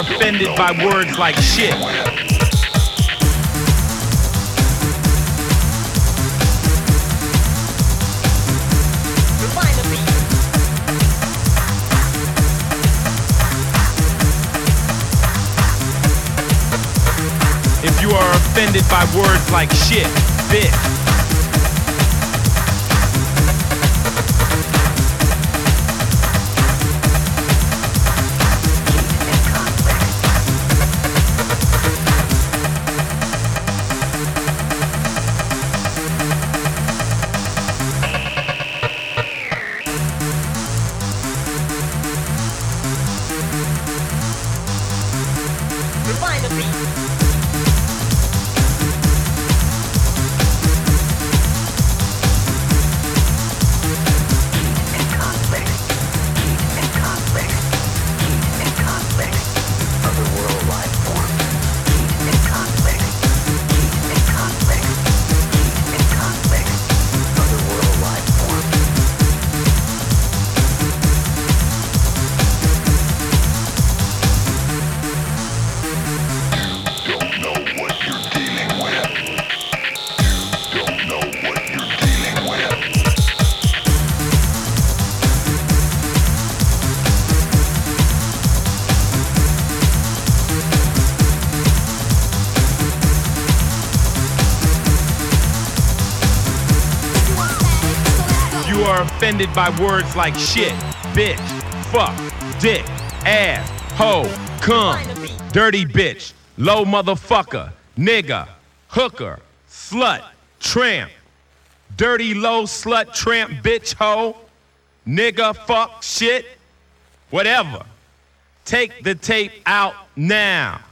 offended by words like shit. If you are offended by words like shit, bitch. Offended by words like shit, bitch, fuck, dick, ass, hoe, cum, dirty bitch, low motherfucker, nigga, hooker, slut, tramp, dirty low slut, tramp, bitch, hoe, nigga, fuck, shit, whatever. Take the tape out now.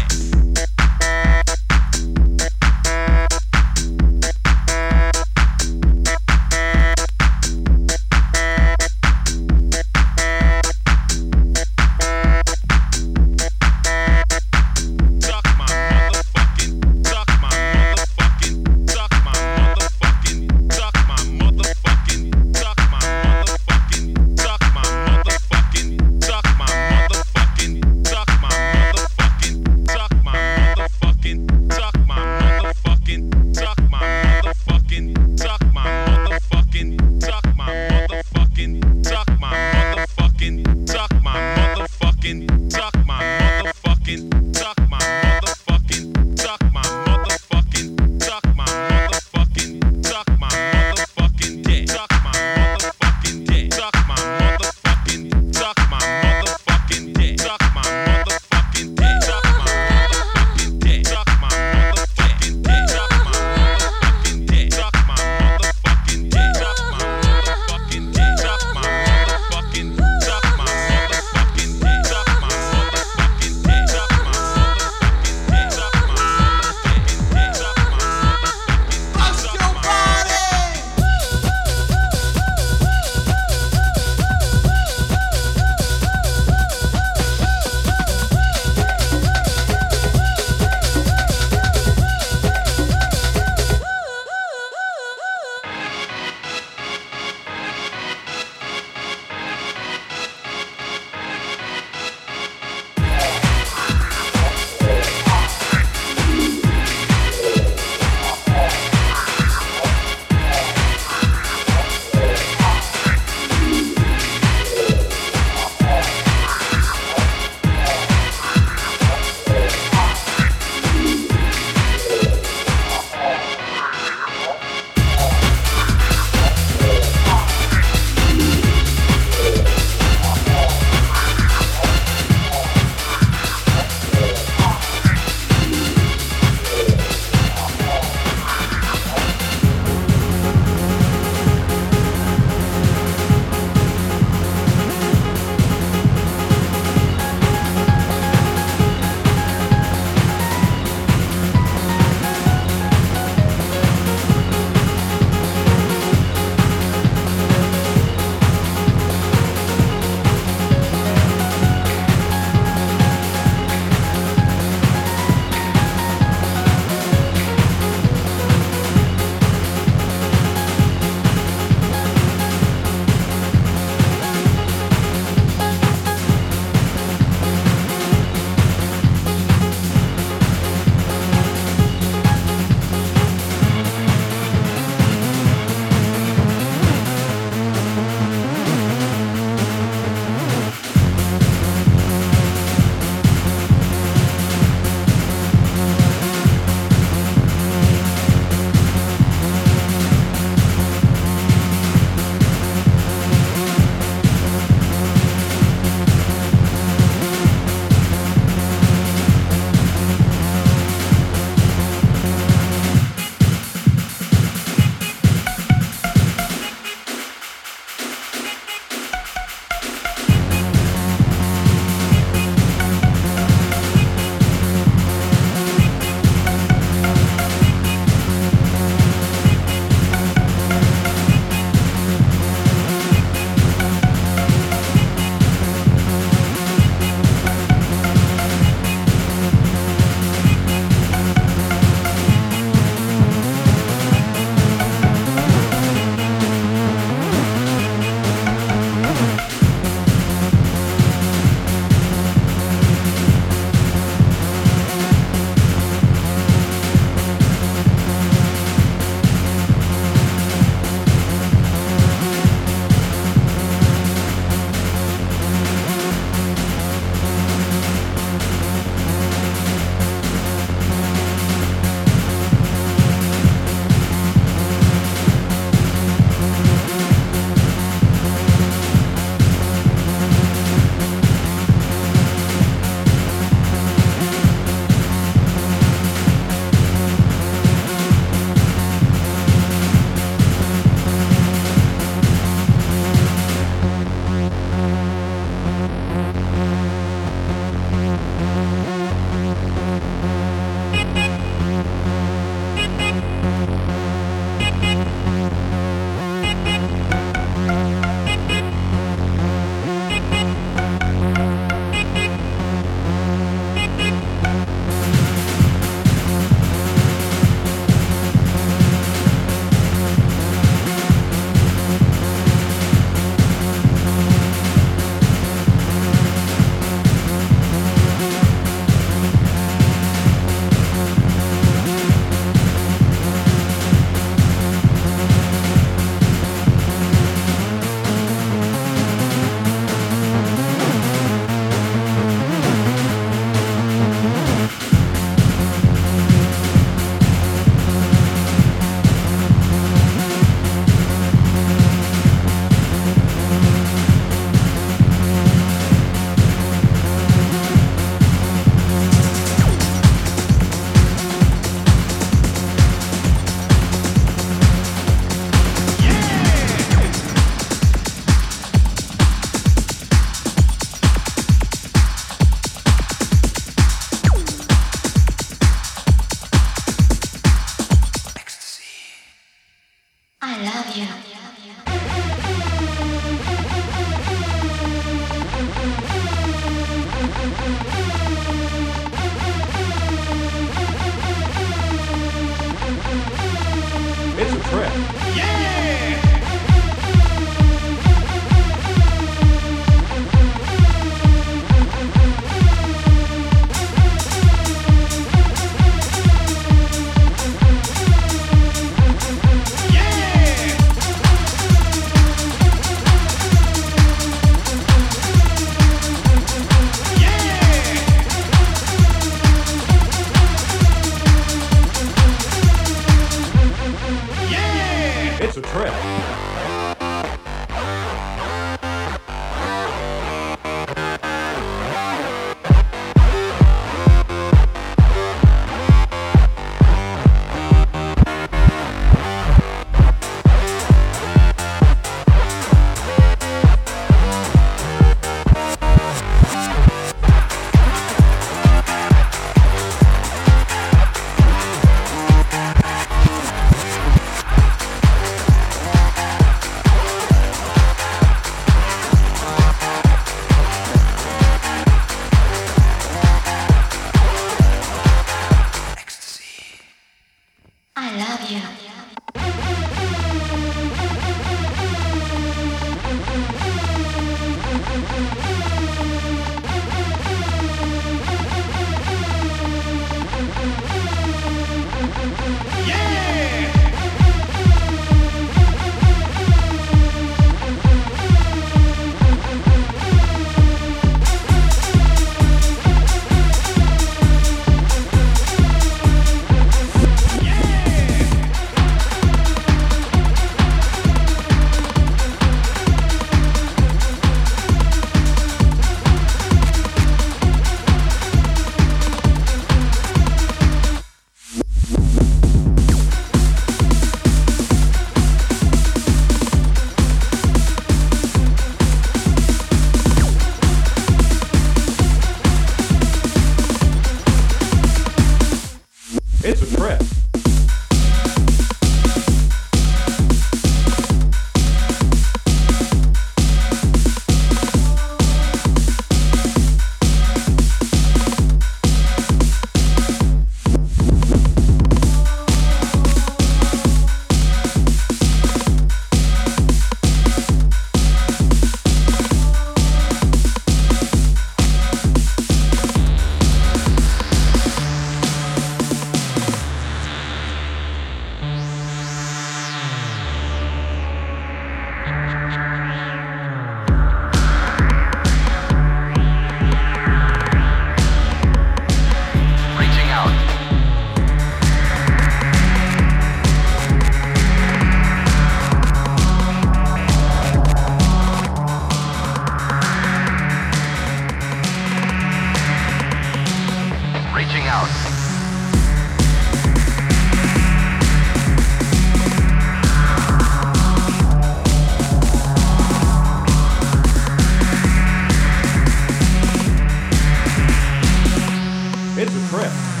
It's a trip.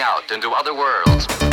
Out into other worlds.